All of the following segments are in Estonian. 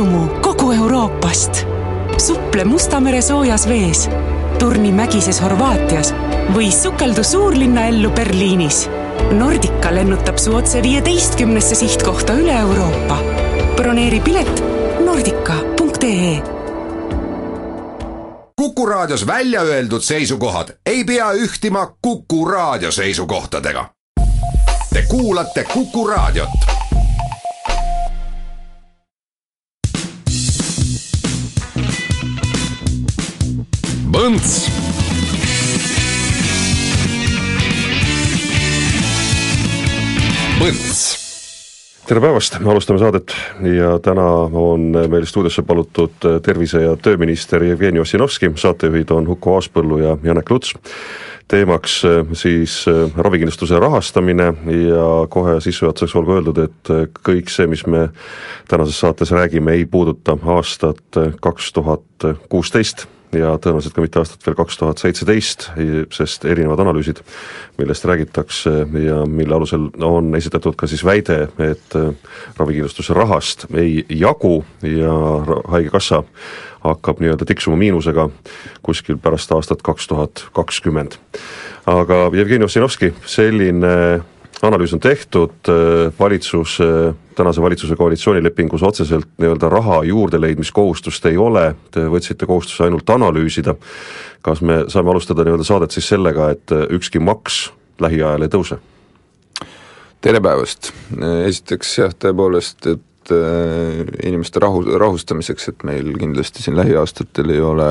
rõõmu kogu Euroopast. suple Musta mere soojas vees, turni mägises Horvaatias või sukeldu suurlinna ellu Berliinis. Nordica lennutab su otse viieteistkümnesse sihtkohta üle Euroopa. broneeri pilet nordica.ee Kuku Raadios välja öeldud seisukohad ei pea ühtima Kuku Raadio seisukohtadega. Te kuulate Kuku Raadiot. Põnts Põnts tere päevast, me alustame saadet. Ja täna on meil stuudiosse palutud tervise- ja tööminister Jevgeni Ossinovski, saatejuhid on Huko Aaspõllu ja Janek Luts. teemaks siis ravikindlustuse rahastamine ja kohe sissejuhatuseks olgu öeldud, et kõik see, mis me tänases saates räägime, ei puuduta aastat kaks tuhat kuusteist ja tõenäoliselt ka mitte aastat veel kaks tuhat seitseteist, sest erinevad analüüsid, millest räägitakse ja mille alusel on esitatud ka siis väide, et äh, ravikindlustuse rahast ei jagu ja Haigekassa hakkab nii-öelda tiksuma miinusega kuskil pärast aastat kaks tuhat kakskümmend. aga Jevgeni Ossinovski, selline analüüs on tehtud, äh, valitsus, tänase valitsuse koalitsioonilepingus otseselt nii-öelda raha juurdeleidmiskohustust ei ole, te võtsite kohustuse ainult analüüsida. kas me saame alustada nii-öelda saadet siis sellega, et äh, ükski maks lähiajal ei tõuse? tere päevast, esiteks jah, tõepoolest, et Äh, inimeste rahu, rahustamiseks, et meil kindlasti siin lähiaastatel ei ole,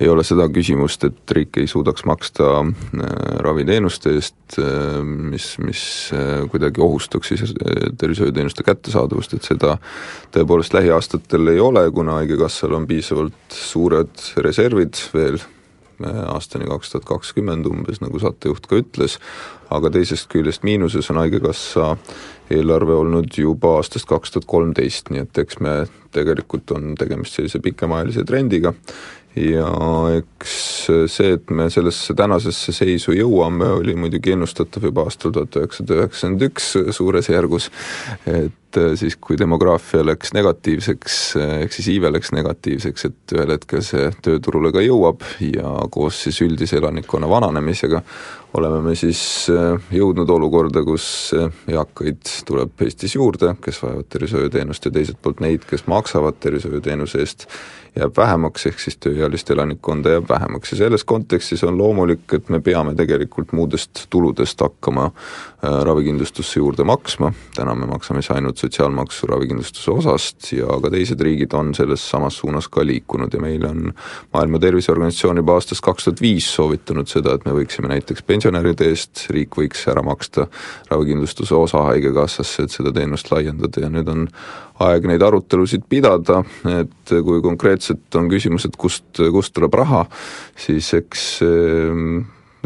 ei ole seda küsimust, et riik ei suudaks maksta äh, raviteenuste eest, äh, mis, mis kuidagi ohustaks siis tervishoiuteenuste kättesaadavust, et seda tõepoolest lähiaastatel ei ole, kuna Haigekassal on piisavalt suured reservid veel aastani kaks tuhat kakskümmend umbes, nagu saatejuht ka ütles, aga teisest küljest miinuses on Haigekassa eelarve olnud juba aastast kaks tuhat kolmteist, nii et eks me tegelikult on tegemist sellise pikemaajalise trendiga. Ja eks see, et me sellesse tänasesse seisu jõuame, oli muidugi ennustatav juba aastal tuhat üheksasada üheksakümmend üks suures järgus, et siis, kui demograafia läks negatiivseks, ehk siis iive läks negatiivseks, et ühel hetkel see tööturule ka jõuab ja koos siis üldise elanikkonna vananemisega oleme me siis jõudnud olukorda, kus eakaid tuleb Eestis juurde, kes vajavad tervishoiuteenust ja teiselt poolt neid, kes maksavad tervishoiuteenuse eest jääb vähemaks, ehk siis tööealist elanikkonda jääb vähemaks. Ja selles kontekstis on loomulik, et me peame tegelikult muudest tuludest hakkama äh, ravikindlustusse juurde maksma, täna me maksame siis ainult sotsiaalmaksu ravikindlustuse osast ja ka teised riigid on selles samas suunas ka liikunud ja meil on Maailma Terviseorganisatsioon juba aastast kaks tuhat viis soovitanud seda, et me võiksime näiteks pensionäride eest, riik võiks ära maksta ravikindlustuse osa Haigekassasse, et seda teenust laiendada ja nüüd on aeg neid arutelusid pidada, et kui konkreetselt on küsimus, et kust, kust tuleb raha, siis eks ehm,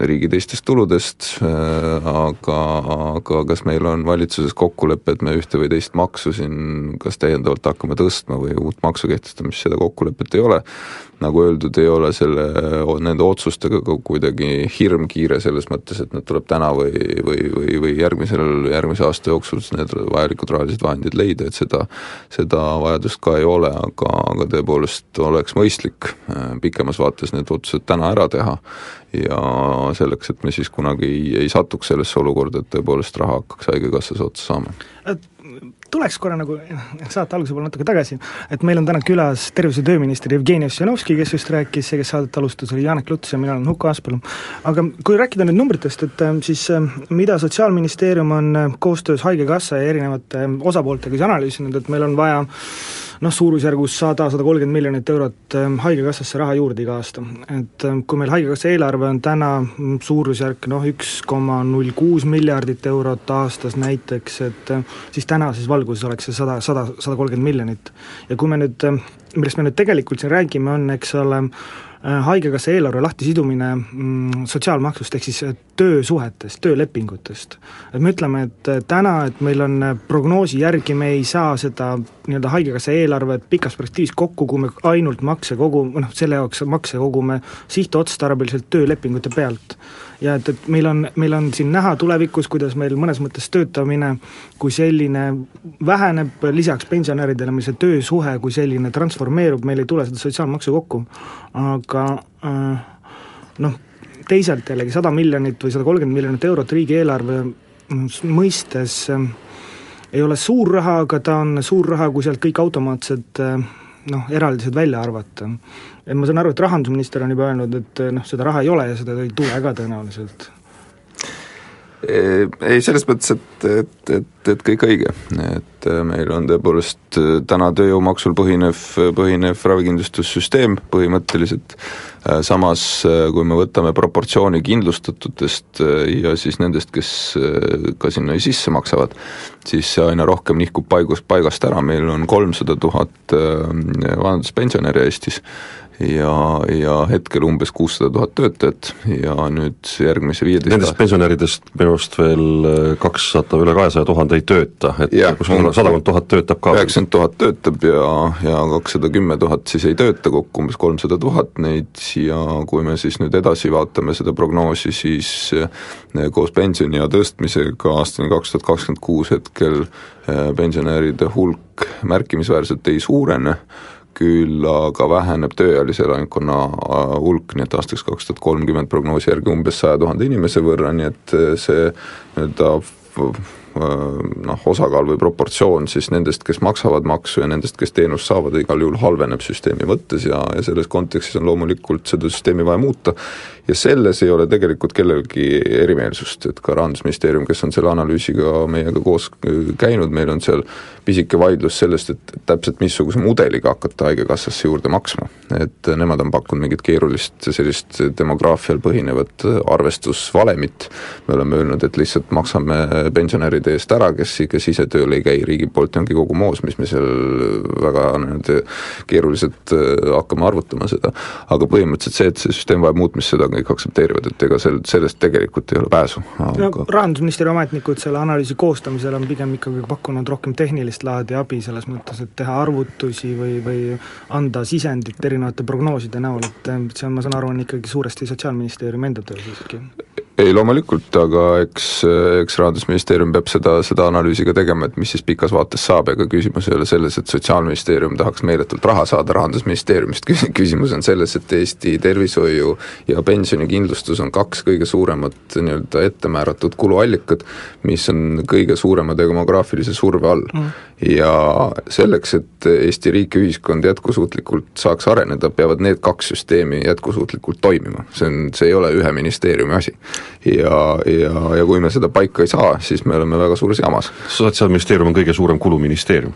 riigi teistest tuludest, äh, aga, aga kas meil on valitsuses kokkulepe, et me ühte või teist maksu siin kas täiendavalt hakkame tõstma või uut maksu kehtestamist, seda kokkulepet ei ole nagu öeldud, ei ole selle, nende otsustega ka kuidagi hirmkiire selles mõttes, et need tuleb täna või, või, või, või järgmisel, järgmise aasta jooksul need vajalikud rahalised vahendid leida, et seda, seda vajadust ka ei ole, aga, aga tõepoolest oleks mõistlik äh, pikemas vaates need otsused täna ära teha ja selleks, et me siis kunagi ei, ei satuks sellesse olukorda, et tõepoolest raha hakkaks Haigekassas otsa saama tuleks korra nagu saate alguse poole natuke tagasi, et meil on täna külas tervise- ja tööminister Jevgeni Ossinovski, kes just rääkis ja kes saadet alustas, oli Janek Luts ja mina olen Huko Aaspõllu. aga kui rääkida nüüd numbritest, et äh, siis äh, mida Sotsiaalministeerium on äh, koostöös Haigekassa ja erinevate osapooltega siis analüüsinud, et meil on vaja noh, suurusjärgus sada, sada kolmkümmend miljonit eurot ähm, Haigekassasse raha juurde iga aasta. et ähm, kui meil Haigekassa eelarve on täna mm, suurusjärk noh, üks koma null kuus miljardit eurot aastas näiteks, et äh, siis tänases valguses oleks see sada, sada, sada kolmkümmend miljonit. ja kui me nüüd, millest me nüüd tegelikult siin räägime, on eks ole, Haigekassa eelarve lahtisidumine mm, sotsiaalmaksust, ehk siis töösuhetest, töölepingutest. et me ütleme, et täna, et meil on prognoosi järgi, me ei saa seda nii-öelda Haigekassa eelarvet pikas perspektiivis kokku, kui me ainult makse kogume, noh, selle jaoks makse kogume sihtotstarbeliselt töölepingute pealt ja et, et meil on, meil on siin näha tulevikus, kuidas meil mõnes mõttes töötamine kui selline väheneb, lisaks pensionäridele meil see töösuhe kui selline transformeerub, meil ei tule seda sotsiaalmaksu kokku, aga äh, noh, teisalt jällegi sada miljonit või sada kolmkümmend miljonit eurot riigieelarve mõistes äh, ei ole suur raha, aga ta on suur raha, kui sealt kõik automaatsed äh, noh, eraldised välja arvata et ma saan aru, et rahandusminister on juba öelnud, et noh, seda raha ei ole ja seda ei tule ka tõenäoliselt. Ei, selles mõttes, et, et, et, et kõik õige, et äh, meil on tõepoolest äh, täna tööjõumaksul põhinev, põhinev ravikindlustussüsteem põhimõtteliselt, äh, samas kui me võtame proportsiooni kindlustatutest ja siis nendest, kes ka sinna sisse maksavad, siis see aina rohkem nihkub paigust, paigast ära, meil on kolmsada tuhat vanaduspensionäri Eestis ja, ja hetkel umbes kuussada tuhat töötajat ja nüüd järgmise viieteist Nendest pensionäridest minu arust veel kakssada, üle kahesaja tuhande ei tööta, et kuskil sadakond tuhat töötab ka. üheksakümmend tuhat töötab ja, ja kakssada kümme tuhat siis ei tööta, kokku umbes kolmsada tuhat neid ja kui me siis nüüd edasi vaatame seda prognoosi, siis äh, koos pensioniea tõstmisega aastani kaks tuhat kakskümmend kuus hetkel äh, pensionäride hulk märkimisväärselt ei suurene, küll aga väheneb tööealise elanikkonna äh, hulk, nii et aastaks kaks tuhat kolmkümmend prognoosi järgi umbes saja tuhande inimese võrra, nii et see nii-öelda noh, osakaal või proportsioon siis nendest, kes maksavad maksu ja nendest, kes teenust saavad, igal juhul halveneb süsteemi mõttes ja, ja selles kontekstis on loomulikult seda süsteemi vaja muuta. ja selles ei ole tegelikult kellelgi erimeelsust, et ka Rahandusministeerium, kes on selle analüüsiga meiega koos käinud, meil on seal pisike vaidlus sellest, et täpselt missuguse mudeliga hakata Haigekassasse juurde maksma. et nemad on pakkunud mingit keerulist sellist demograafial põhinevat arvestusvalemit, me oleme öelnud, et lihtsalt maksame pensionärid pensionäride eest ära, kes, kes ise tööl ei käi, riigi poolt ongi kogu moos, mis me seal väga nii-öelda keeruliselt äh, hakkame arvutama seda. aga põhimõtteliselt see, et see süsteem vajab muutmist, seda kõik aktsepteerivad, et ega sel, sellest tegelikult ei ole pääsu aga.... no rahandusministri ametnikud selle analüüsi koostamisel on pigem ikkagi pakkunud rohkem tehnilist laadi abi, selles mõttes, et teha arvutusi või, või anda sisendit erinevate prognooside näol, et see on, ma saan aru, on ikkagi suuresti Sotsiaalministeeriumi enda töö siiski ei, loomulikult, aga eks, eks Rahandusministeerium peab seda, seda analüüsi ka tegema, et mis siis pikas vaates saab, ega küsimus ei ole selles, et Sotsiaalministeerium tahaks meeletult raha saada Rahandusministeeriumist, küsimus on selles, et Eesti tervishoiu ja pensionikindlustus on kaks kõige suuremat nii-öelda ettemääratud kuluallikat, mis on kõige suurema demograafilise surve all. Mm. Ja selleks, et Eesti riik ja ühiskond jätkusuutlikult saaks areneda, peavad need kaks süsteemi jätkusuutlikult toimima, see on, see ei ole ühe ministeeriumi asi. Ja, ja, ja kui me seda paika ei saa, siis me oleme väga suures jamas. sotsiaalministeerium on kõige suurem kuluministeerium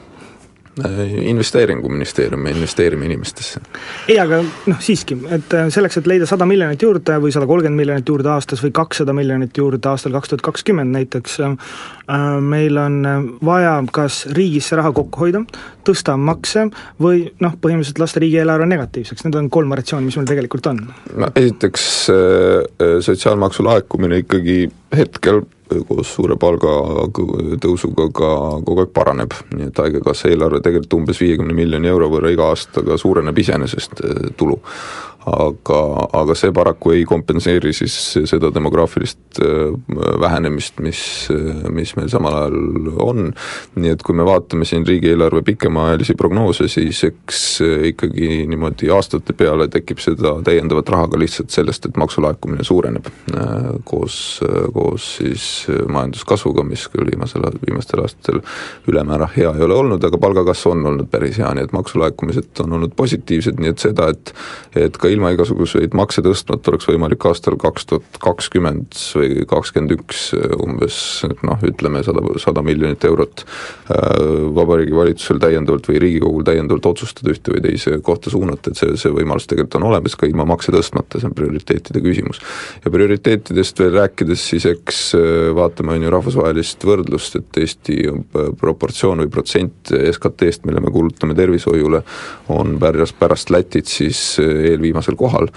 Äh, investeeringuministeerium, me investeerime inimestesse. ei, aga noh, siiski, et äh, selleks, et leida sada miljonit juurde või sada kolmkümmend miljonit juurde aastas või kakssada miljonit juurde aastal kaks tuhat kakskümmend näiteks, äh, meil on vaja kas riigis see raha kokku hoida, tõsta makse või noh, põhimõtteliselt lasta riigieelarve negatiivseks, need on kolm variatsiooni, mis meil tegelikult on. no esiteks sotsiaalmaksu laekumine ikkagi hetkel koos suure palgatõusuga ka kogu aeg paraneb, nii et Haigekassa eelarve tegelikult umbes viiekümne miljoni euro võrra iga aastaga suureneb iseenesest tulu aga, aga see paraku ei kompenseeri siis seda demograafilist äh, vähenemist, mis, mis meil samal ajal on. nii et kui me vaatame siin riigieelarve pikemaajalisi prognoose, siis eks ikkagi niimoodi aastate peale tekib seda täiendavat raha ka lihtsalt sellest, et maksulaekumine suureneb äh, koos, koos siis majanduskasvuga, mis küll viimasel, viimastel aastatel ülemäära hea ei ole olnud, aga palgakasv on olnud päris hea, nii et maksulaekumised on olnud positiivsed, nii et seda, et et ka ilma igasuguseid makse tõstmata oleks võimalik aastal kaks tuhat kakskümmend või kakskümmend üks umbes noh, ütleme sada, sada miljonit eurot äh, Vabariigi Valitsusel täiendavalt või Riigikogul täiendavalt otsustada ühte või teise kohta suunata, et see, see võimalus tegelikult on olemas ka ilma makse tõstmata, see on prioriteetide küsimus. ja prioriteetidest veel rääkides, siis eks äh, vaatame, on ju, rahvusvahelist võrdlust, et Eesti proportsioon või protsent SKT-st, mille me kulutame tervishoiule, on pärast, pärast Lätit siis äh, eelviimast viimasel kohal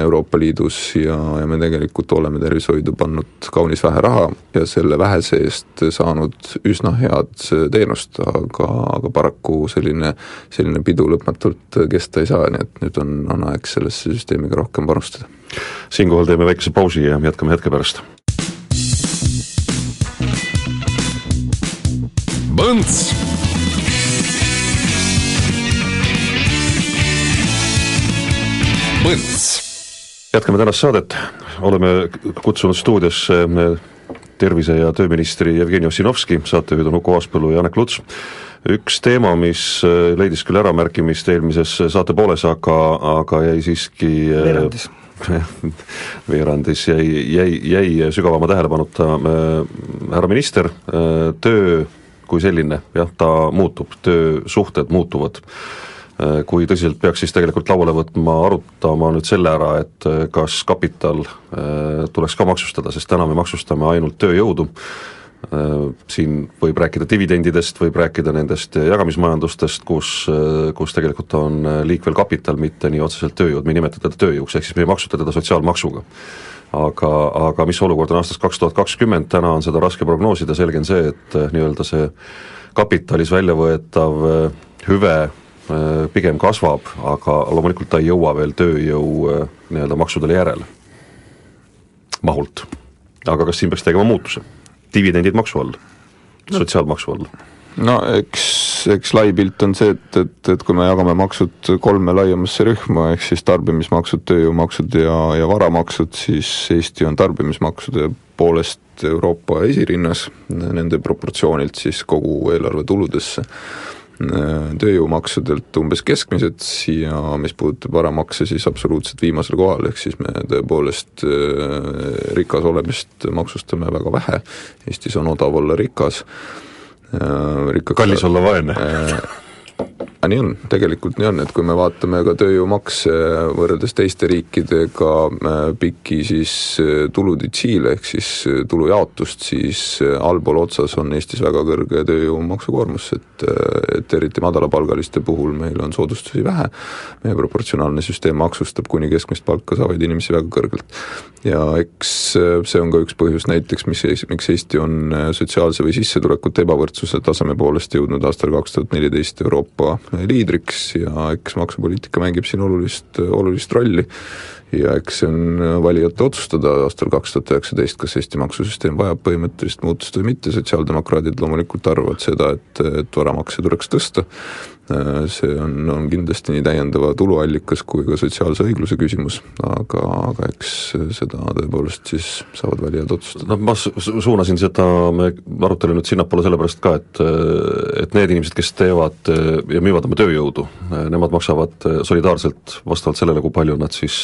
Euroopa Liidus ja, ja me tegelikult oleme tervishoidu pannud kaunis vähe raha ja selle vähese eest saanud üsna head teenust, aga, aga paraku selline, selline pidu lõpmatult kesta ei saa, nii et nüüd on, on aeg sellesse süsteemi ka rohkem panustada. siinkohal teeme väikese pausi ja jätkame hetke pärast Põnts. Põnts. jätkame tänast saadet, oleme kutsunud stuudiosse eh, tervise- ja tööministri Jevgeni Ossinovski, saatejuhid on Uku Aaspõllu ja Janek Luts. üks teema, mis eh, leidis küll äramärkimist eelmises saate pooles, aga, aga jäi siiski eh, veerandis veerandis jäi, jäi, jäi sügavama tähelepanuta härra minister, töö kui selline, jah, ta muutub, töösuhted muutuvad. Äh, kui tõsiselt peaks siis tegelikult lauale võtma, arutama nüüd selle ära, et äh, kas kapital äh, tuleks ka maksustada, sest täna me maksustame ainult tööjõudu, siin võib rääkida dividendidest, võib rääkida nendest jagamismajandustest, kus, kus tegelikult on liikvel kapital, mitte nii otseselt tööjõud, me ei nimeta teda tööjõuks, ehk siis me ei maksusta teda sotsiaalmaksuga. Aga, aga mis olukord on aastast kaks tuhat kakskümmend, täna on seda raske prognoosida, selge on see, et nii-öelda see kapitalis välja võetav hüve pigem kasvab, aga loomulikult ta ei jõua veel tööjõu nii-öelda maksudele järele, mahult. aga kas siin peaks tegema muutuse? dividendid maksu all, sotsiaalmaksu all no eks, eks lai pilt on see, et, et, et kui me jagame maksud kolme laiemasse rühma, ehk siis tarbimismaksud, tööjõumaksud ja, ja varamaksud, siis Eesti on tarbimismaksude poolest Euroopa esirinnas, nende proportsioonilt siis kogu eelarve tuludesse tööjõumaksudelt umbes keskmised ja mis puudutab varamakse, siis absoluutselt viimasel kohal, ehk siis me tõepoolest äh, rikas olemist maksustame väga vähe, Eestis on odav olla rikas. Äh, rikkaks kallis olla vaene. äh, aga nii on, tegelikult nii on, et kui me vaatame ka tööjõumakse võrreldes teiste riikidega äh, pikki siis tuludetsiile ehk siis tulujaotust, siis allpool otsas on Eestis väga kõrge tööjõumaksukoormus, et, et eriti madalapalgaliste puhul meil on soodustusi vähe, meie proportsionaalne süsteem maksustab kuni keskmist palka saavaid inimesi väga kõrgelt. Ja eks äh, see on ka üks põhjus näiteks, mis, miks Eesti on äh, sotsiaalse või sissetulekute ebavõrdsuse taseme poolest jõudnud aastal kaks tuhat neliteist Euroopa liidriks ja eks maksupoliitika mängib siin olulist, olulist rolli. Ja eks see on valijate otsustada aastal kaks tuhat üheksateist, kas Eesti maksusüsteem vajab põhimõttelist muutust või mitte, sotsiaaldemokraadid loomulikult arvavad seda, et, et varamakse tuleks tõsta, see on, on kindlasti nii täiendava tuluallikas kui ka sotsiaalse õigluse küsimus, aga, aga eks seda tõepoolest siis saavad valijad otsustada. no ma suunasin seda arutelu nüüd sinnapoole sellepärast ka, et et need inimesed, kes teevad ja müüvad oma tööjõudu, nemad maksavad solidaarselt vastavalt sellele, kui palju nad siis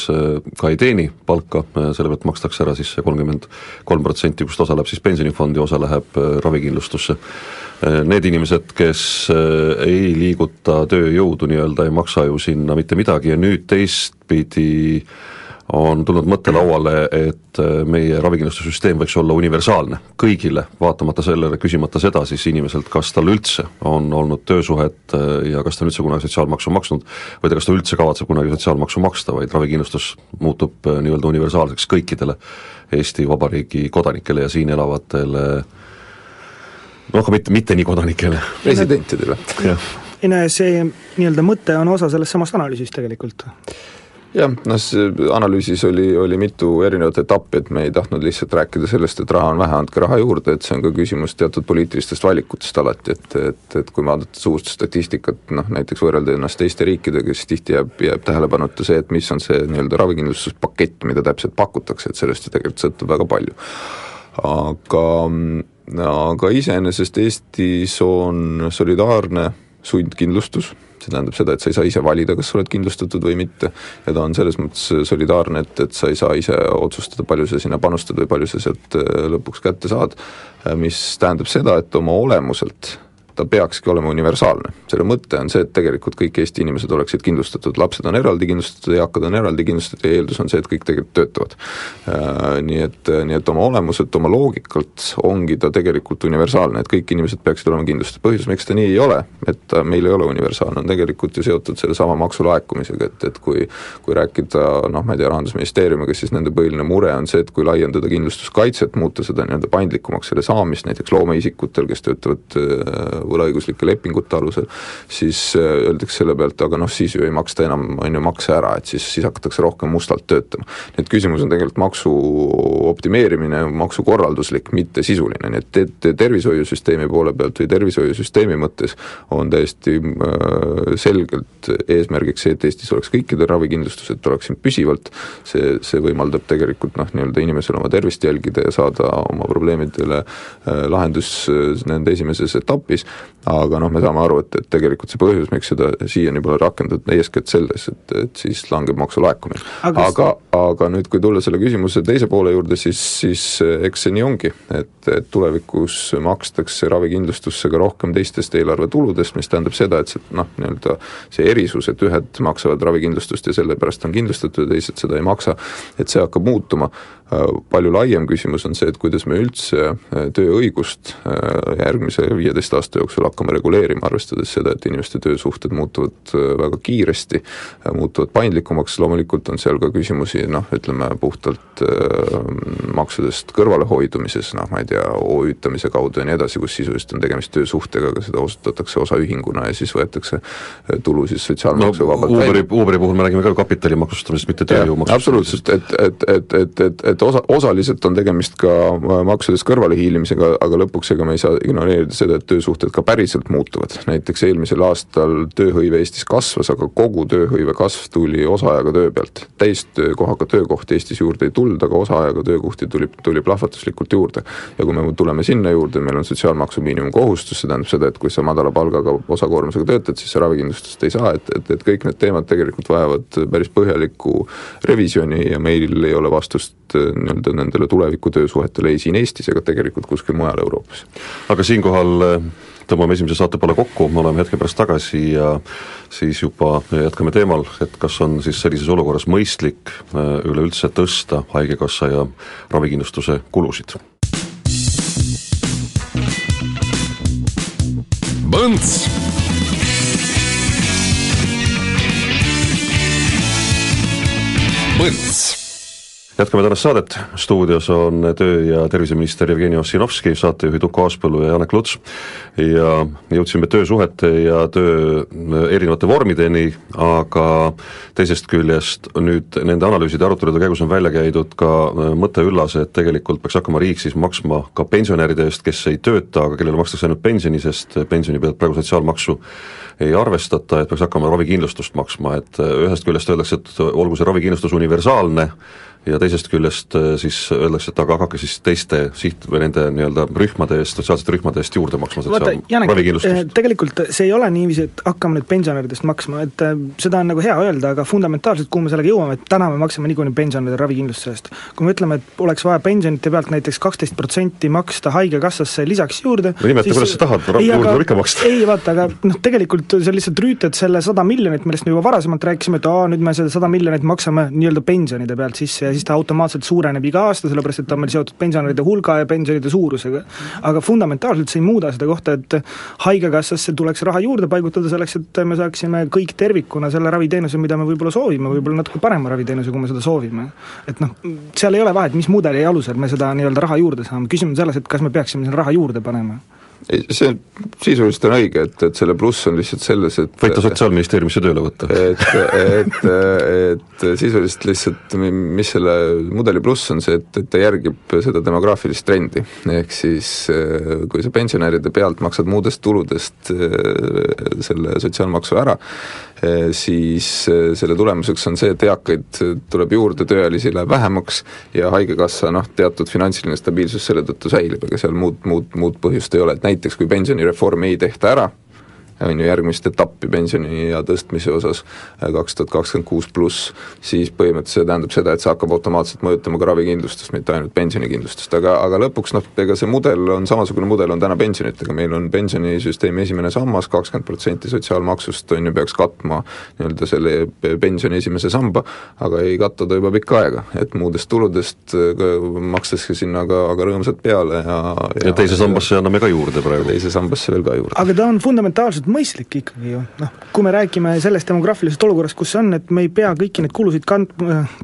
ka ei teeni palka, selle pealt makstakse ära siis see kolmkümmend kolm protsenti, kust osa läheb siis pensionifondi, osa läheb ravikindlustusse Äh, need inimesed, kes äh, ei liiguta tööjõudu nii-öelda, ei maksa ju sinna mitte midagi ja nüüd teistpidi on tulnud mõte lauale, et äh, meie ravikindlustussüsteem võiks olla universaalne kõigile, vaatamata sellele, küsimata seda siis inimeselt, kas tal üldse on olnud töösuhet ja kas ta on üldse kunagi sotsiaalmaksu maksnud või ta, kas ta üldse kavatseb kunagi sotsiaalmaksu maksta, vaid ravikindlustus muutub nii-öelda universaalseks kõikidele Eesti Vabariigi kodanikele ja siin elavatele äh, noh, aga mitte, mitte nii kodanikele. residentidele. ei no see nii-öelda mõte on osa sellest samast analüüsist tegelikult jah, noh see analüüsis oli, oli mitu erinevat etappi, et me ei tahtnud lihtsalt rääkida sellest, et raha on vähe, andke raha juurde, et see on ka küsimus teatud poliitilistest valikutest alati, et, et, et kui vaadata suurt statistikat, noh näiteks võrrelda ennast teiste riikidega, siis tihti jääb, jääb tähelepanuta see, et mis on see nii-öelda ravikindlustuspakett, mida täpselt pakutakse, et sellest ju tegelikult sõltub väga palju. aga aga iseenesest Eestis on solidaarne sundkindlustus, see tähendab seda, et sa ei saa ise valida, kas sa oled kindlustatud või mitte, ja ta on selles mõttes solidaarne, et, et sa ei saa ise otsustada, palju sa sinna panustad või palju sa sealt äh, lõpuks kätte saad, äh, mis tähendab seda, et oma olemuselt ta peakski olema universaalne. selle mõte on see, et tegelikult kõik Eesti inimesed oleksid kindlustatud, lapsed on eraldi kindlustatud, eakad on eraldi kindlustatud ja eeldus on see, et kõik tegelikult töötavad. Nii et, nii et oma olemuselt, oma loogikalt ongi ta tegelikult universaalne, et kõik inimesed peaksid olema kindlustatud, põhjus, miks ta nii ei ole, et meil ei ole universaalne, on tegelikult ju seotud sellesama maksulaekumisega, et, et kui kui rääkida noh, ma ei tea, Rahandusministeeriumiga, siis nende põhiline mure on see, et kui laiendada kindlustuskaitset, muuta seda nii-öelda paindlikumaks, selle saamist näiteks loomeisikutel, kes töötavad äh, võlaõiguslike lepingute alusel, siis äh, öeldakse selle pealt, aga noh, siis ju ei maksta enam, on ju, makse ära, et siis, siis hakatakse rohkem mustalt töötama. nii et küsimus on tegelikult maksu optimeerimine, maksukorralduslik, mitte sisuline, nii et, et tervishoiusüsteemi poole pealt või tervishoiusüsteemi mõttes on täiesti äh, selgelt eesmärgiks see, et Eestis oleks kõikidel ravikindlustused oleksid püsivalt, see, see võimaldab tegelikult noh, nii-öelda inimesel oma tervist jälgida ja saada oma probleemidele äh, lahendus nende esimeses etapis, aga noh, me saame aru, et, et tegelikult see põhjus, miks seda siiani pole rakendatud, eeskätt selles, et, et siis langeb maksulaekumine. aga, aga, aga nüüd, kui tulla selle küsimuse teise poole juurde, siis, siis äh, eks see nii ongi, et, et tulevikus makstakse ravikindlustusse ka rohkem teistest eelarvetuludest, mis tähendab seda, et see noh, nii-öelda see erisus, et ühed maksavad ravikindlustust ja sellepärast on kindlustatud ja teised seda ei maksa, et see hakkab muutuma. Äh, palju laiem küsimus on see, et kuidas me üldse äh, tööõigust äh, järgmise viieteist aasta jooksul hakkame reguleerima, arvestades seda, et inimeste töösuhted muutuvad väga kiiresti, muutuvad paindlikumaks, loomulikult on seal ka küsimusi noh, ütleme puhtalt maksudest kõrvalehoidumises, noh ma ei tea, OÜ-tamise kaudu ja nii edasi, kus sisuliselt on tegemist töösuhtega, aga seda osutatakse osaühinguna ja siis võetakse tulu siis sotsiaalmaksu vabalt no, Uberi, Uberi puhul me räägime ka kapitali maksustamisest, mitte tööjõu maksustamisest. absoluutselt, et, et, et, et, et, et osa, osaliselt on tegemist ka äh, maksudest kõrvalehiilimisega, aga lõpuks ega me ei saa ignoreerida seda, et töösuhted ka päriselt muutuvad. näiteks eelmisel aastal tööhõive Eestis kasvas, aga kogu tööhõive kasv tuli osaajaga töö pealt. täistöökohaga töökohti Eestis juurde ei tulnud, aga osaajaga töökohti tuli, tuli plahvatuslikult juurde. ja kui me tuleme sinna juurde, meil on sotsiaalmaksu miinimumkohustus, see tähendab seda, et kui sa madala palgaga osakoormusega töötad, siis sa ravikindlustust ei saa, et, et, et kõik need teemad tegelikult vajavad päris põhjalikku revisjoni ja meil ei ole vastust äh, nii-öelda nendele tuleviku töösuhetele ei siin Eestis ega tegelikult kuskil mujal Euroopas. aga siinkohal äh, tõmbame esimese saate poole kokku, me oleme hetke pärast tagasi ja siis juba jätkame teemal, et kas on siis sellises olukorras mõistlik äh, üleüldse tõsta Haigekassa ja ravikindlustuse kulusid. Põnts Põnts. Jätkame tänast saadet, stuudios on töö- ja terviseminister Jevgeni Ossinovski, saatejuhid Uku Aaspõllu ja Janek Luts. ja jõudsime töösuhete ja töö erinevate vormideni, aga teisest küljest nüüd nende analüüside ja arutelude käigus on välja käidud ka mõte üllas, et tegelikult peaks hakkama riik siis maksma ka pensionäride eest, kes ei tööta, aga kellele makstakse ainult pensioni, sest pensioni pealt praegu sotsiaalmaksu ei arvestata, et peaks hakkama ravikindlustust maksma, et ühest küljest öeldakse, et olgu see ravikindlustus universaalne, ja teisest küljest äh, siis öeldakse, et aga hakake siis teiste siht- või nende nii-öelda rühmade eest, sotsiaalsete rühmade eest juurde maksma ravikindlustust. Eh, tegelikult see ei ole niiviisi, et hakkame nüüd pensionäridest maksma, et äh, seda on nagu hea öelda, aga fundamentaalselt, kuhu me sellega jõuame, et täna me maksame niikuinii pensionäride ravikindlustuse eest. kui me ütleme, et oleks vaja pensionite pealt näiteks kaksteist protsenti maksta Haigekassasse lisaks juurde no nimeta, kuidas sa tahad, juurde tuleb ikka maksta. ei vaata, aga noh, tegelikult sa lihtsalt rüütad selle sada miljonit, millest me juba varasemalt rääkisime, et aa, nüüd me seda sada miljonit maksame nii-öelda pensionide pealt sisse ja siis ta automaatselt suureneb iga aasta, sellepärast et ta on meil seotud pensionäride hulga ja pensionide suurusega. aga fundamentaalselt see ei muuda seda kohta, et Haigekassasse tuleks raha juurde paigutada selleks, et me saaksime kõik tervikuna selle raviteenuse, mida me võib-olla soovime, võib-olla natuke parema raviteenuse, kui me seda soovime. et noh, seal ei ole vahet, mis mudeli alusel me seda nii-öelda raha juurde saame, küsimus on selles, et kas me peaksime sinna raha juurde panema see sisuliselt on õige, et, et selle pluss on lihtsalt selles, et võite Sotsiaalministeeriumisse tööle võtta. et, et, et sisuliselt lihtsalt, mis selle mudeli pluss on see, et, et ta järgib seda demograafilist trendi. ehk siis kui sa pensionäride pealt maksad muudest tuludest selle sotsiaalmaksu ära, siis selle tulemuseks on see, et eakaid tuleb juurde, tööealisi läheb vähemaks ja Haigekassa noh, teatud finantsiline stabiilsus selle tõttu säilib, ega seal muud, muud, muud põhjust ei ole, et näiteks kui pensionireformi ei tehta ära, on ju, järgmist etappi pensioniea tõstmise osas kaks tuhat kakskümmend kuus pluss, siis põhimõtteliselt see tähendab seda, et see hakkab automaatselt mõjutama ka ravikindlustust, mitte ainult pensionikindlustust, aga, aga lõpuks noh, ega see mudel on, samasugune mudel on täna pensionitega, meil on pensionisüsteemi esimene sammas, kakskümmend protsenti sotsiaalmaksust on ju, peaks katma nii-öelda selle pensioni esimese samba, aga ei kata ta juba pikka aega, et muudest tuludest makstakse sinna ka, ka rõõmsalt peale ja ja, ja teise sambasse anname ka juurde praegu. teise sambasse veel ka juurde. aga ta on fundamentaalselt mõistlik ikkagi ju, noh, kui me räägime sellest demograafilisest olukorrast, kus see on, et me ei pea kõiki neid kulusid kand-,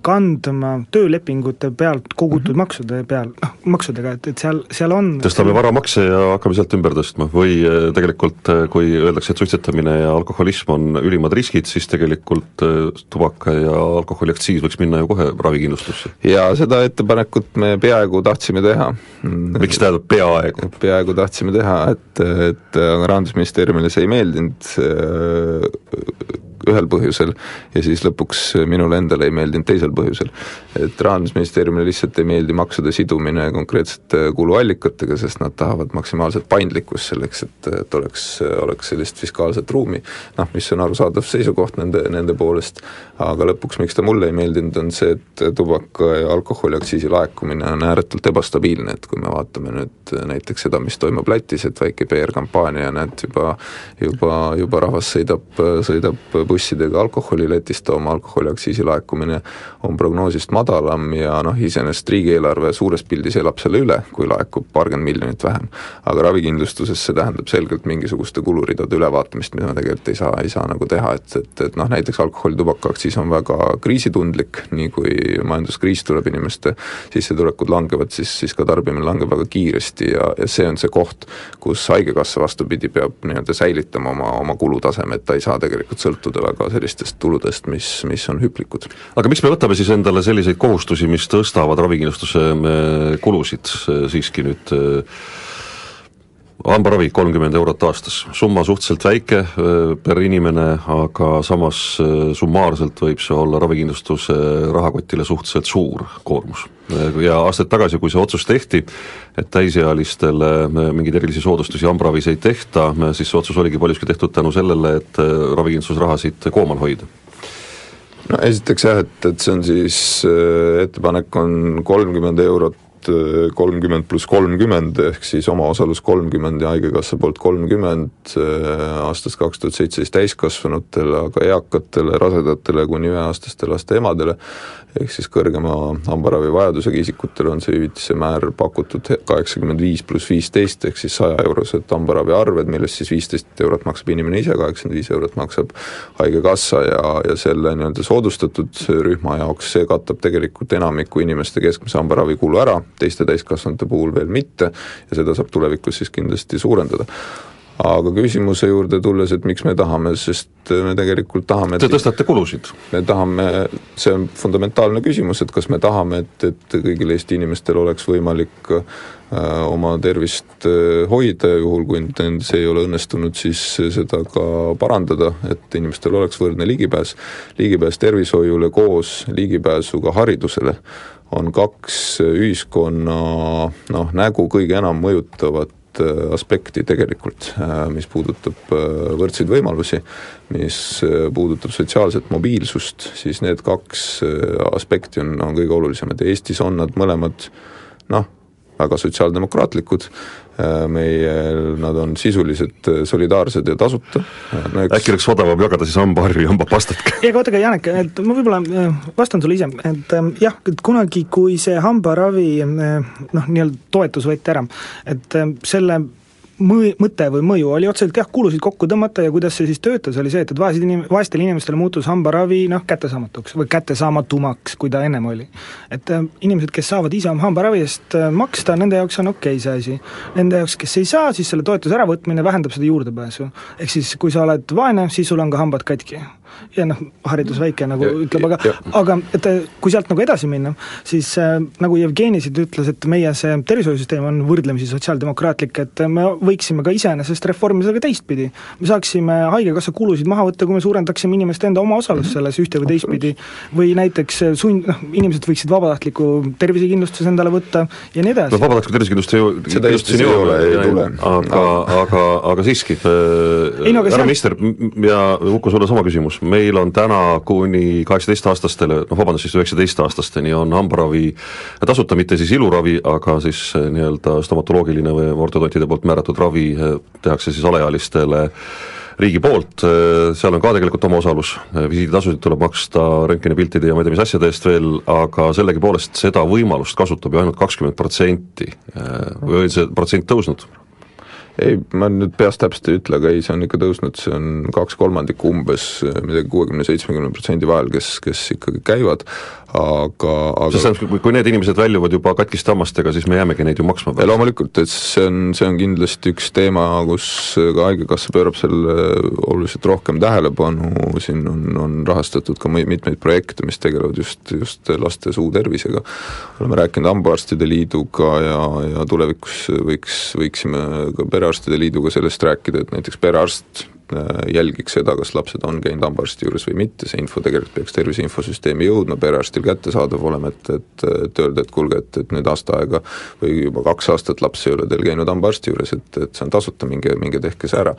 kandma töölepingute pealt kogutud mm -hmm. maksude peal, noh, maksudega, et, et seal, seal on tõstame varamakse ja hakkame sealt ümber tõstma või eh, tegelikult eh, kui öeldakse, et suitsetamine ja alkoholism on ülimad riskid, siis tegelikult eh, tubaka ja alkoholiaktsiis võiks minna ju kohe ravikindlustusse. ja seda ettepanekut me peaaegu tahtsime teha. miks tähendab peaaegu? peaaegu tahtsime teha, et, et Rahandusministeeriumile see ei meeldinud, ühel põhjusel ja siis lõpuks minule endale ei meeldinud teisel põhjusel. et Rahandusministeeriumile lihtsalt ei meeldi maksude sidumine konkreetsete kuluallikatega, sest nad tahavad maksimaalset paindlikkust selleks, et, et oleks, oleks sellist fiskaalset ruumi, noh, mis on arusaadav seisukoht nende, nende poolest, aga lõpuks, miks ta mulle ei meeldinud, on see, et tubaka ja alkoholiaktsiisi laekumine on ääretult ebastabiilne, et kui me vaatame nüüd näiteks seda, mis toimub Lätis, et väike PR-kampaania, näed, juba juba, juba rahvas sõidab, sõidab bussidega alkoholi Lätist tooma, alkoholiaktsiisi laekumine on prognoosist madalam ja noh, iseenesest riigieelarve suures pildis elab selle üle, kui laekub paarkümmend miljonit vähem. aga ravikindlustuses see tähendab selgelt mingisuguste kuluridade ülevaatamist, mida me tegelikult ei saa, ei saa nagu teha, et, et, et noh, näiteks alkoholi, tubakaaktsiis on väga kriisitundlik, nii kui majanduskriis tuleb, inimeste sissetulekud langevad, siis, siis ka tarbimine langeb väga kiiresti ja, ja see on see koht, kus Haigekassa vastupidi, peab nii-öelda säilitama oma, oma kulutaseme, et ta ei saa tegelikult sõltuda väga sellistest tuludest, mis, mis on hüplikud. aga miks me võtame siis endale selliseid kohustusi, mis tõstavad ravikindlustuse äh, kulusid äh, siiski nüüd äh, hambaravi kolmkümmend eurot aastas, summa suhteliselt väike per inimene, aga samas summaarselt võib see olla ravikindlustuse rahakotile suhteliselt suur koormus. ja aastaid tagasi, kui see otsus tehti, et täisealistele mingeid erilisi soodustusi hambaravis ei tehta, siis see otsus oligi paljuski tehtud tänu sellele, et ravikindlustusrahasid koomal hoida no esiteks jah, et, et see on siis, ettepanek on kolmkümmend eurot Äh, kolmkümmend pluss kolmkümmend, ehk siis omaosalus kolmkümmend ja Haigekassa poolt kolmkümmend äh, aastast kaks tuhat seitseteist täiskasvanutele, aga eakatele, rasedatele kuni üheaastaste laste emadele. Ehk siis kõrgema hambaravivajadusega isikutele on see hüvitise määr pakutud kaheksakümmend viis pluss viisteist, ehk siis sajaeurosed hambaraviarved, millest siis viisteist eurot maksab inimene ise, kaheksakümmend viis eurot maksab Haigekassa ja, ja selle nii-öelda soodustatud rühma jaoks see katab tegelikult enamiku inimeste keskmise hambaravikulu ära, teiste täiskasvanute puhul veel mitte ja seda saab tulevikus siis kindlasti suurendada aga küsimuse juurde tulles, et miks me tahame, sest me tegelikult tahame Te tõstate kulusid? me tahame, see on fundamentaalne küsimus, et kas me tahame, et, et kõigil Eesti inimestel oleks võimalik äh, oma tervist äh, hoida ja juhul, kui see ei ole õnnestunud, siis seda ka parandada, et inimestel oleks võrdne ligipääs. ligipääs tervishoiule koos ligipääsuga haridusele on kaks ühiskonna noh, nägu kõige enam mõjutavat Äh, aspekti tegelikult, äh, mis puudutab äh, võrdseid võimalusi, mis puudutab sotsiaalset mobiilsust, siis need kaks aspekti on, on kõige olulisemad. Ja Eestis on nad mõlemad noh, väga sotsiaaldemokraatlikud, meie, nad on sisuliselt solidaarsed ja tasuta no,. Eks... äkki oleks odavam jagada siis hambaharju ja hambapastat? ei, aga oota, aga Janek, et ma võib-olla vastan sulle ise, et jah, et kunagi, kui see hambaravi noh, nii-öelda toetus võeti ära, et selle mõi-, mõte või mõju oli otseselt jah, kulusid kokku tõmmata ja kuidas see siis töötas, oli see, et, et vaesed inim-, vaestele inimestele muutus hambaravi noh, kättesaamatuks või kättesaamatumaks, kui ta ennem oli. et äh, inimesed, kes saavad ise oma hambaravi eest äh, maksta, nende jaoks on okei okay see asi. Nende jaoks, kes ei saa, siis selle toetuse äravõtmine vähendab seda juurdepääsu. ehk siis, kui sa oled vaene, siis sul on ka hambad katki ja noh, haridus väike nagu ja, ütleb, aga, aga et äh, kui sealt nagu edasi minna, siis äh, nagu Jevgeni siin ütles, et meie see tervishoiusüsteem on võrdlemisi sotsiaaldemokraatlik, et me võiksime ka iseenesest reformida seda ka teistpidi. me saaksime Haigekassa kulusid maha võtta, kui me suurendaksime inimeste enda omaosalust selles ühte või teistpidi, või näiteks sund, noh, inimesed võiksid vabatahtliku tervisekindlustuse endale võtta ja nii edasi. no vabatahtlikku tervisekindlustust ju seda Eestis ei ole, ei tule. aga, aga, aga siiski, äh, härra minister ja Uku, sulle sama küsimus, meil on täna kuni kaheksateistaastastele, noh vabandust, siis üheksateistaastasteni on hambaravi tasuta, mitte siis iluravi, aga siis äh, nii-öelda stomatoloogiline või ortodontide poolt määratud ravi äh, tehakse siis alaealistele riigi poolt, seal on ka tegelikult omaosalus, visiiditasusid tuleb maksta röntgenipiltide ja ma ei tea, mis asjade eest veel, aga sellegipoolest seda võimalust kasutab ju ainult kakskümmend protsenti. Või on see protsent tõusnud? ei, ma nüüd peast täpselt ei ütle, aga ei, see on ikka tõusnud, see on kaks kolmandikku umbes, midagi kuuekümne, seitsmekümne protsendi vahel, kes, kes ikkagi käivad, aga, aga selles tähendab, kui, need inimesed väljuvad juba katkiste hammastega, siis me jäämegi neid ju maksma pärast. loomulikult, et see on, see on kindlasti üks teema, kus ka Haigekassa pöörab selle oluliselt rohkem tähelepanu, siin on, on rahastatud ka mitmeid projekte, mis tegelevad just, just laste suutervisega, oleme rääkinud Hambaarstide Liiduga ja, ja tulevikus võiks, võiksime ka Perearstide Liiduga sellest rääkida, et näiteks perearst jälgiks seda, kas lapsed on käinud hambaarsti juures või mitte, see info tegelikult peaks tervise infosüsteemi jõudma, perearstil kättesaadav olema, et, et, et öelda, et kuulge, et, et nüüd aasta aega või juba kaks aastat laps ei ole teil käinud hambaarsti juures, et, et see on tasuta, minge, minge tehke see ära.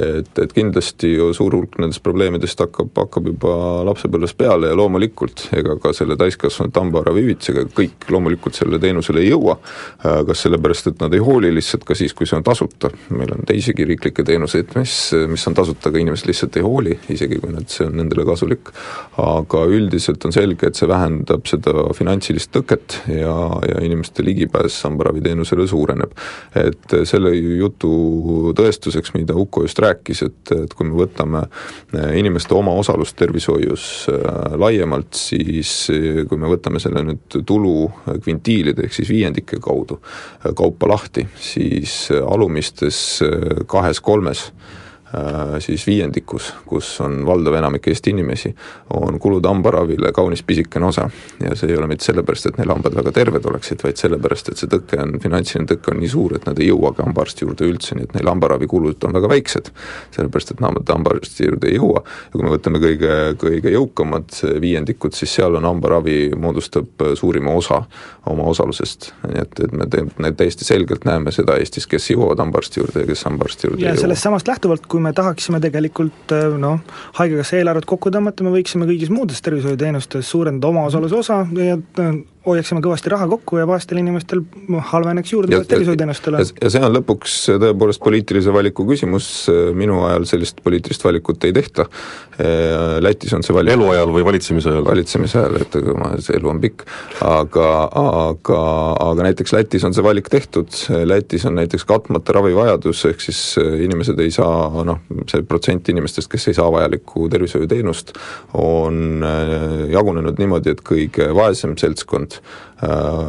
et, et kindlasti ju suur hulk nendest probleemidest hakkab, hakkab juba lapsepõlves peale ja loomulikult, ega ka selle täiskasvanute hambaravihüvitisega kõik loomulikult sellele teenusele ei jõua, äh, kas sellepärast, et nad ei hooli lihtsalt ka siis, kui see on tasuta, meil on teisigi riiklikke teenuseid, mis, mis on tasuta, aga inimesed lihtsalt ei hooli, isegi kui nad, see on nendele kasulik. aga üldiselt on selge, et see vähendab seda finantsilist tõket ja, ja inimeste ligipääs hambaraviteenusele suureneb. et selle jutu tõestuseks, mida Uko just rääkis, et, et kui me võtame eh, inimeste omaosalust tervishoius äh, laiemalt, siis eh, kui me võtame selle nüüd tulu kvintiilide ehk siis viiendike kaudu kaupa lahti, siis alumistes kahes-kolmes siis viiendikus, kus on valdav enamik Eesti inimesi, on kulud hambaravile kaunis pisikene osa. ja see ei ole mitte sellepärast, et neil hambad väga terved oleksid, vaid sellepärast, et see tõke on, finantsiline tõke on nii suur, et nad ei jõuagi hambaarsti juurde üldse, nii et neil hambaravikulud on väga väiksed. sellepärast, et nad hambaarsti juurde ei jõua ja kui me võtame kõige, kõige jõukamad viiendikud, siis seal on hambaravi, moodustab suurima osa oma osalusest. nii et, et me täiesti selgelt näeme seda Eestis, kes jõuavad hambaarsti juurde ja kes hambaarsti juurde ja ei jõua. sellest samast lähtuvalt, kui kui me tahaksime tegelikult äh, noh, Haigekassa eelarvet kokku tõmmata, me võiksime kõigis muudes tervishoiuteenustes suurendada omaosaluse osa ja äh, hoiaksime kõvasti raha kokku ja vaestel inimestel halveneks juurdepääs tervishoiuteenustele. ja see on lõpuks tõepoolest poliitilise valiku küsimus, minu ajal sellist poliitilist valikut ei tehta, Lätis on see valik eluajal või valitsemise ajal? valitsemise ajal, et ega see elu on pikk, aga, aga, aga näiteks Lätis on see valik tehtud, Lätis on näiteks katmata ravivajadus, ehk siis inimesed ei saa, noh, see protsent inimestest, kes ei saa vajalikku tervishoiuteenust, on jagunenud niimoodi, et kõige vaesem seltskond that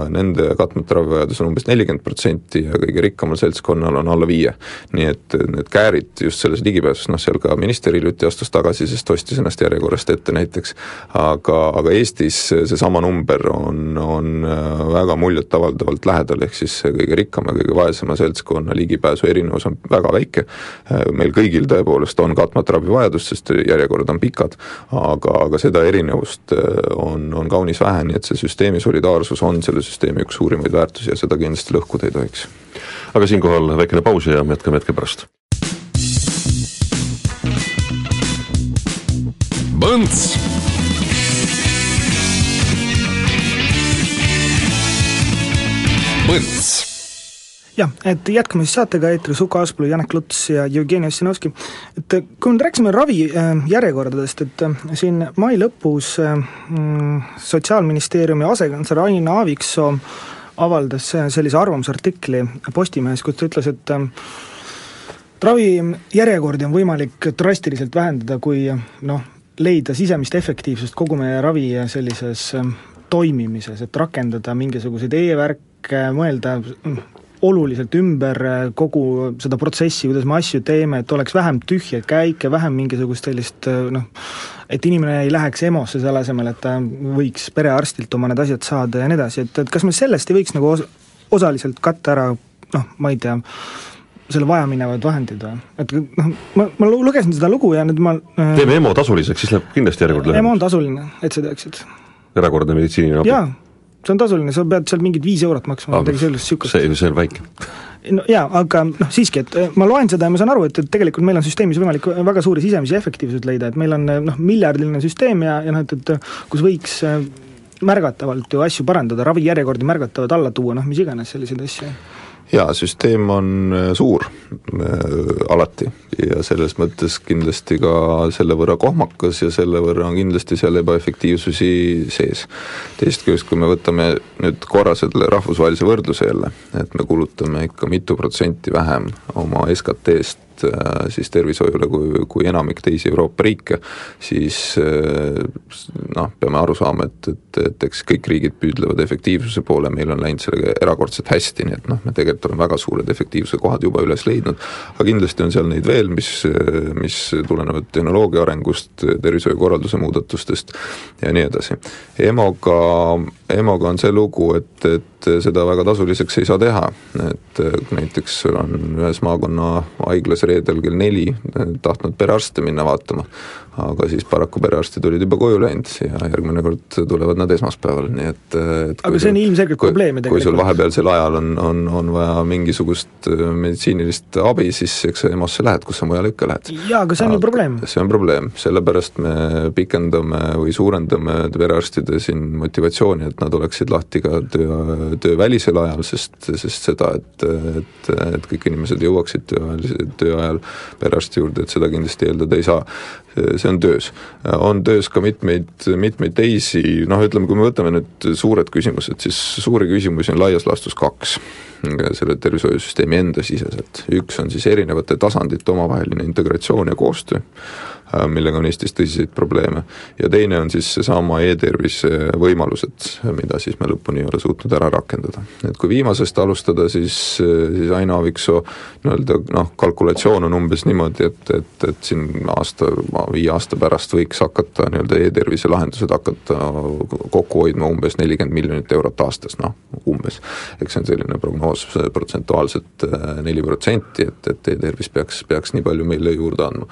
nende katmata ravivajadus on umbes nelikümmend protsenti ja kõige rikkamal seltskonnal on alla viie. nii et need käärid just selles ligipääsus, noh seal ka minister hiljuti astus tagasi, sest ostis ennast järjekorrast ette näiteks, aga, aga Eestis seesama number on, on äh, väga muljetavaldavalt lähedal, ehk siis kõige rikkama, kõige vaesema seltskonna ligipääsu erinevus on väga väike, äh, meil kõigil tõepoolest on katmata ravivajadus, sest järjekorrad on pikad, aga, aga seda erinevust on, on kaunis vähe, nii et see süsteemi solidaarsus usaldus on selle süsteemi üks suurimaid väärtusi ja seda kindlasti lõhkuda ei tohiks. aga siinkohal väikene paus ja me jätkame hetke pärast. Põnts Põnts jah, et jätkame siis saatega eetris Uku Aaspõllu, Janek Luts ja Jevgeni Ossinovski. et kui me rääkisime ravijärjekordadest, et äh, siin mai lõpus mm, Sotsiaalministeeriumi asekantsler Aina Aaviksoo avaldas sellise arvamusartikli Postimehes, kus ta ütles, et ravijärjekordi on võimalik drastiliselt vähendada, kui noh, leida sisemist efektiivsust kogu meie ravi sellises toimimises, et rakendada mingisuguseid e-värke, mõelda oluliselt ümber äh, kogu seda protsessi, kuidas me asju teeme, et oleks vähem tühjaid käike, vähem mingisugust sellist äh, noh, et inimene ei läheks EMO-sse selle asemel, et ta võiks perearstilt oma need asjad saada ja nii edasi, et, et kas me sellest ei võiks nagu os-, osaliselt katta ära noh, ma ei tea, selle vajaminevad vahendid või? et noh, ma, ma lugesin seda lugu ja nüüd ma äh, teeme EMO tasuliseks, siis läheb kindlasti järjekord lühemaks. EMO on tasuline, et sa teaksid. erakordne meditsiiniline abi? See on tasuline, sa pead seal mingid viis eurot maksma, midagi sellist, niisugust. see, see on väike. No jaa, aga noh, siiski, et äh, ma loen seda ja ma saan aru, et, et tegelikult meil on süsteemis võimalik väga suuri sisemisi efektiivsuseid leida, et meil on noh, miljardiline süsteem ja, ja noh, et, et kus võiks märgatavalt ju asju parandada, ravijärjekordi märgatavalt alla tuua, noh mis iganes, selliseid asju jaa, süsteem on äh, suur äh, alati ja selles mõttes kindlasti ka selle võrra kohmakas ja selle võrra on kindlasti seal ebaefektiivsusi sees. teisest küljest, kui me võtame nüüd korra selle rahvusvahelise võrdluse jälle, et me kulutame ikka mitu protsenti vähem oma SKT-st Äh, siis tervishoiule kui, kui enamik teisi Euroopa riike, siis noh, peame aru saama, et, et, et eks kõik riigid püüdlevad efektiivsuse poole, meil on läinud sellega erakordselt hästi, nii et noh, me tegelikult oleme väga suured efektiivsuse kohad juba üles leidnud, aga kindlasti on seal neid veel, mis, mis tulenevad tehnoloogia arengust, tervishoiukorralduse muudatustest ja nii edasi. EMO-ga, EMO-ga on see lugu, et, et seda väga tasuliseks ei saa teha, et näiteks on ühes maakonna haiglas reedel kell neli tahtnud perearste minna vaatama aga siis paraku perearstid olid juba koju läinud ja järgmine kord tulevad nad esmaspäeval, nii et, et aga see on ilmselgelt probleem ju tegelikult. kui sul vahepealsel ajal on, on, on vaja mingisugust äh, meditsiinilist abi, siis eks sa EMO-sse lähed, kus sa mujale ikka lähed. jaa, aga see on ju probleem. see on probleem, sellepärast me pikendame või suurendame perearstide siin motivatsiooni, et nad oleksid lahti ka töö, töövälisel ajal, sest, sest seda, et, et, et kõik inimesed jõuaksid tööajal, töö ajal perearsti juurde, et seda kindlasti eeldada ei saa see on töös. on töös ka mitmeid, mitmeid teisi, noh ütleme, kui me võtame nüüd suured küsimused, siis suuri küsimusi on laias laastus kaks selle tervishoiusüsteemi enda siseselt. üks on siis erinevate tasandite omavaheline integratsioon ja koostöö, millega on Eestis tõsiseid probleeme. ja teine on siis seesama e-tervise võimalused, mida siis me lõpuni ei ole suutnud ära rakendada. et kui viimasest alustada, siis, siis Aino Aaviksoo nii-öelda noh, kalkulatsioon on umbes niimoodi, et, et, et siin aasta, viie aasta pärast võiks hakata nii-öelda e-tervise lahendused hakata kokku hoidma umbes nelikümmend miljonit eurot aastas, noh umbes. eks see on selline prognoos protsentuaalselt äh, neli protsenti, et, et e-tervis peaks, peaks nii palju meile juurde andma.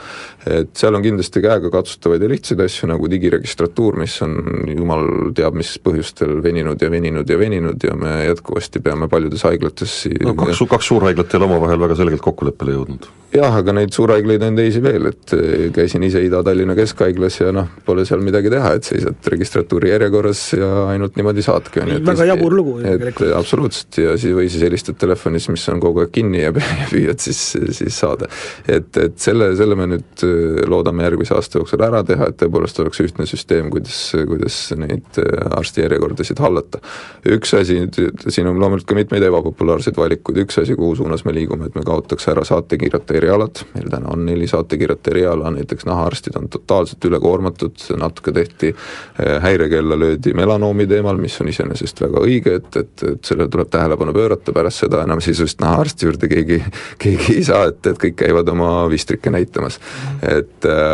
et seal on kindlasti käegakatsutavaid ja lihtsaid asju, nagu digiregistratuur, mis on jumal teab mis põhjustel veninud ja veninud ja veninud ja me jätkuvasti peame paljudes haiglates no kaks, kaks suurhaiglat ei ole omavahel väga selgelt kokkuleppele jõudnud. jah, aga neid suurhaiglaid on teisi veel, et eh, käisin ise Ida-Tallinna Keskhaiglas ja noh, pole seal midagi teha, et seisad registratuuri järjekorras ja ainult niimoodi saadki, on ju. väga jabur lugu tegelikult. absoluutselt, ja siis, või siis helistad telefonis, mis on kogu aeg kinni ja püüad siis, siis saada. et, et selle, selle me nüüd eh, loodame loodame järgmise aasta jooksul ära teha, et tõepoolest oleks ühtne süsteem, kuidas, kuidas neid äh, arstijärjekordasid hallata. üks asi, siin on loomulikult ka mitmeid ebapopulaarseid valikuid, üks asi, kuhu suunas me liigume, et me kaotaks ära saatekirjate erialad, meil täna on neli saatekirjate eriala, näiteks nahaarstid on totaalselt ülekoormatud, natuke tehti äh, häirekella löödi melanoomi teemal, mis on iseenesest väga õige, et, et, et sellele tuleb tähelepanu pöörata, pärast seda enam sisulist nahaarsti juurde keegi, keegi ei saa, et, et kõik käivad oma vistrikke näitamas. et äh,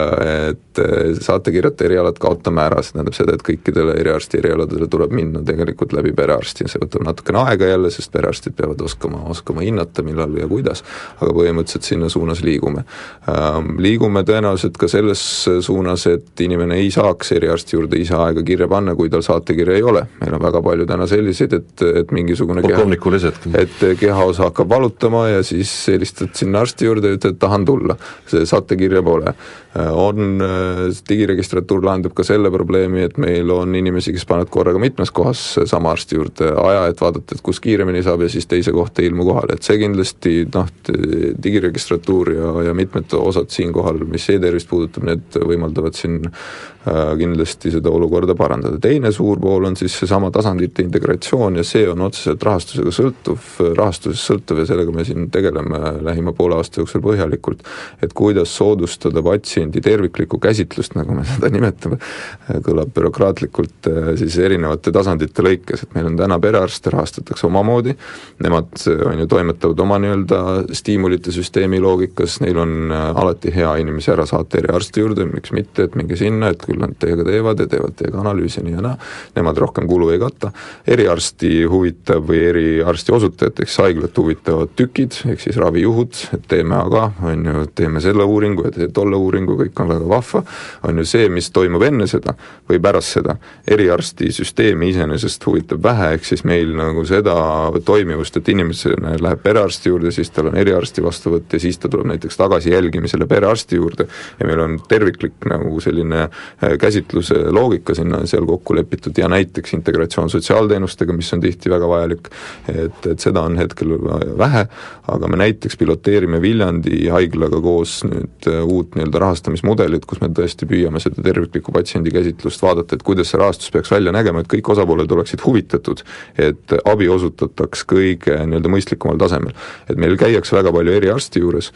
et saatekirjade erialad kaotame ära, see tähendab seda, et kõikidele eriarsti erialadele tuleb minna tegelikult läbi perearsti see võtab natukene aega jälle, sest perearstid peavad oskama, oskama hinnata, millal ja kuidas, aga põhimõtteliselt sinna suunas liigume. Ähm, liigume tõenäoliselt ka selles suunas, et inimene ei saaks eriarsti juurde ise aega kirja panna, kui tal saatekirja ei ole, meil on väga palju täna selliseid, et, et mingisugune keha, et kehaosa hakkab valutama ja siis helistad sinna arsti juurde ja ütled, tahan tulla, see saatekirja pole on, digiregistratuur lahendab ka selle probleemi, et meil on inimesi, kes panevad korraga mitmes kohas sama arsti juurde aja, et vaadata, et kus kiiremini saab ja siis teise kohta ei ilmu kohale, et see kindlasti noh, digiregistratuur ja, ja mitmed osad siinkohal, mis e-tervist puudutab, need võimaldavad siin Äh, kindlasti seda olukorda parandada. teine suur pool on siis seesama tasandite integratsioon ja see on otseselt rahastusega sõltuv, rahastusest sõltuv ja sellega me siin tegeleme lähima poole aasta jooksul põhjalikult, et kuidas soodustada patsiendi terviklikku käsitlust nagu me seda nimetame, kõlab bürokraatlikult siis erinevate tasandite lõikes, et meil on täna perearste rahastatakse omamoodi, nemad on ju, toimetavad oma nii-öelda stiimulite süsteemi loogikas, neil on alati hea inimesi ära saata eriarsti juurde, miks mitte, et minge sinna, et küll nad teiega teevad ja teevad teiega analüüsi nii ja naa, nemad rohkem kulu ei kata, eriarsti huvitab või eriarsti osutajat, siis haiglat huvitavad tükid, ehk siis ravijuhud, et teeme aga, on ju, teeme selle uuringu ja tee tolle uuringu, kõik on väga vahva, on ju see, mis toimub enne seda või pärast seda, eriarsti süsteemi iseenesest huvitab vähe, ehk siis meil nagu seda toimivust, et inimene läheb perearsti juurde, siis tal on eriarsti vastuvõtt ja siis ta tuleb näiteks tagasi jälgimisele perearsti juurde. Ja meil on terviklik nagu selline äh, käsitluse loogika sinna seal kokku lepitud ja näiteks integratsioon sotsiaalteenustega, mis on tihti väga vajalik, et, et seda on hetkel vähe, aga me näiteks piloteerime Viljandi haiglaga koos nüüd äh, uut nii-öelda rahastamismudelit, kus me tõesti püüame seda terviklikku patsiendikäsitlust vaadata, et kuidas see rahastus peaks välja nägema, et kõik osapooled oleksid huvitatud, et abi osutataks kõige nii-öelda mõistlikumal tasemel. et meil käiakse väga palju eriarsti juures,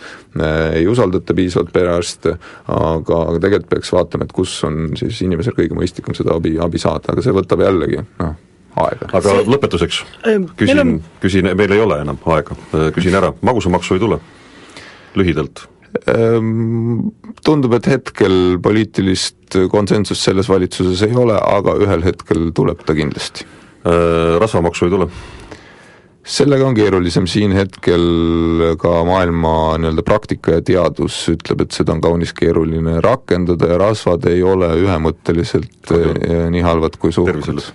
ei usaldata piisavalt perearste, aga, aga tegelikult peaks vaatama, et kus on siis inimesel kõige mõistlikum seda abi, abi saada, aga see võtab jällegi noh, aega. aga see... lõpetuseks küsin on..., küsin, meil ei ole enam aega, küsin ära, magusamaksu ei tule? lühidalt Tundub, et hetkel poliitilist konsensust selles valitsuses ei ole, aga ühel hetkel tuleb ta kindlasti. Rasvamaksu ei tule? sellega on keerulisem, siin hetkel ka maailma nii-öelda praktika ja teadus ütleb, et seda on kaunis keeruline rakendada ja rasvad ei ole ühemõtteliselt okay. Eh, nii halvad kui suhkrut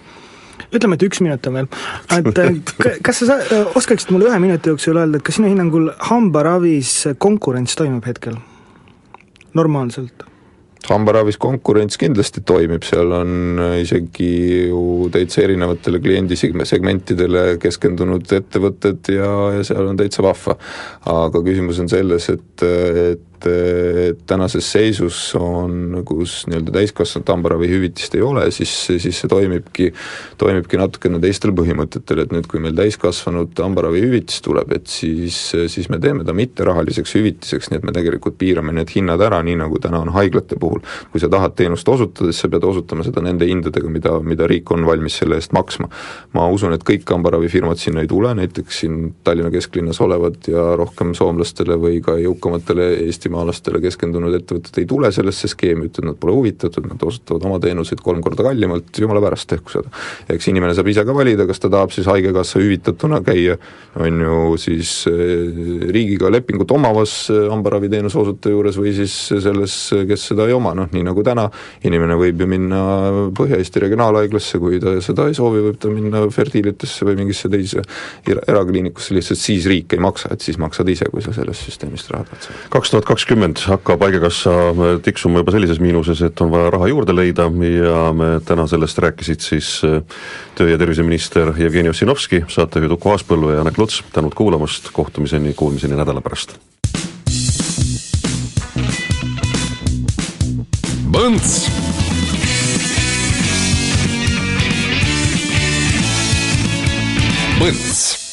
ütleme, et üks minut on veel, et eh, kas sa oskaksid mulle ühe minuti jooksul öelda, et kas sinu hinnangul hambaravis konkurents toimub hetkel normaalselt? hambaravis konkurents kindlasti toimib, seal on äh, isegi ju täitsa erinevatele kliendisegmentidele keskendunud ettevõtted ja, ja seal on täitsa vahva. aga küsimus on selles, et et tänases seisus on, kus nii-öelda täiskasvanute hambaravihüvitist ei ole, siis, siis see toimibki, toimibki natukene teistel põhimõtetel, et nüüd, kui meil täiskasvanute hambaravihüvitis tuleb, et siis, siis me teeme ta mitterahaliseks hüvitiseks, nii et me tegelikult piirame need hinnad ära, nii nagu täna on haiglate puhul. kui sa tahad teenust osutada, siis sa pead osutama seda nende hindadega, mida, mida riik on valmis selle eest maksma. ma usun, et kõik hambaravifirmad sinna ei tule, näiteks siin Tallinna kesklinnas olevad ja rohkem soomlastele või ka jõukamatele Eestimaa eestimaalastele keskendunud ettevõtted ei tule sellesse skeemi, ütlevad, nad pole huvitatud, nad osutavad oma teenuseid kolm korda kallimalt, jumala pärast, tehku seda. eks inimene saab ise ka valida, kas ta tahab siis Haigekassa hüvitatuna käia, on ju siis eh, riigiga lepingut omavas hambaraviteenuse osutaja juures või siis selles, kes seda ei oma, noh nii nagu täna, inimene võib ju minna Põhja-Eesti Regionaalhaiglasse, kui ta seda ei soovi, võib ta minna Fertilitesse või mingisse teise erakliinikusse, lihtsalt siis riik ei maksa, et siis maksad ise, kui sa sellest süsteemist raha tahad saada. kaks tuhat kakskümmend hakkab Haigekassa tiksuma juba sellises miinuses, et on vaja raha juurde leida ja me täna sellest rääkisid siis äh, töö- ja terviseminister Jevgeni Ossinovski, saatejuhid Uku Aaspõllu ja Janek Luts, tänud kuulamast, kohtumiseni, kuulmiseni nädala pärast. Põnts. Põnts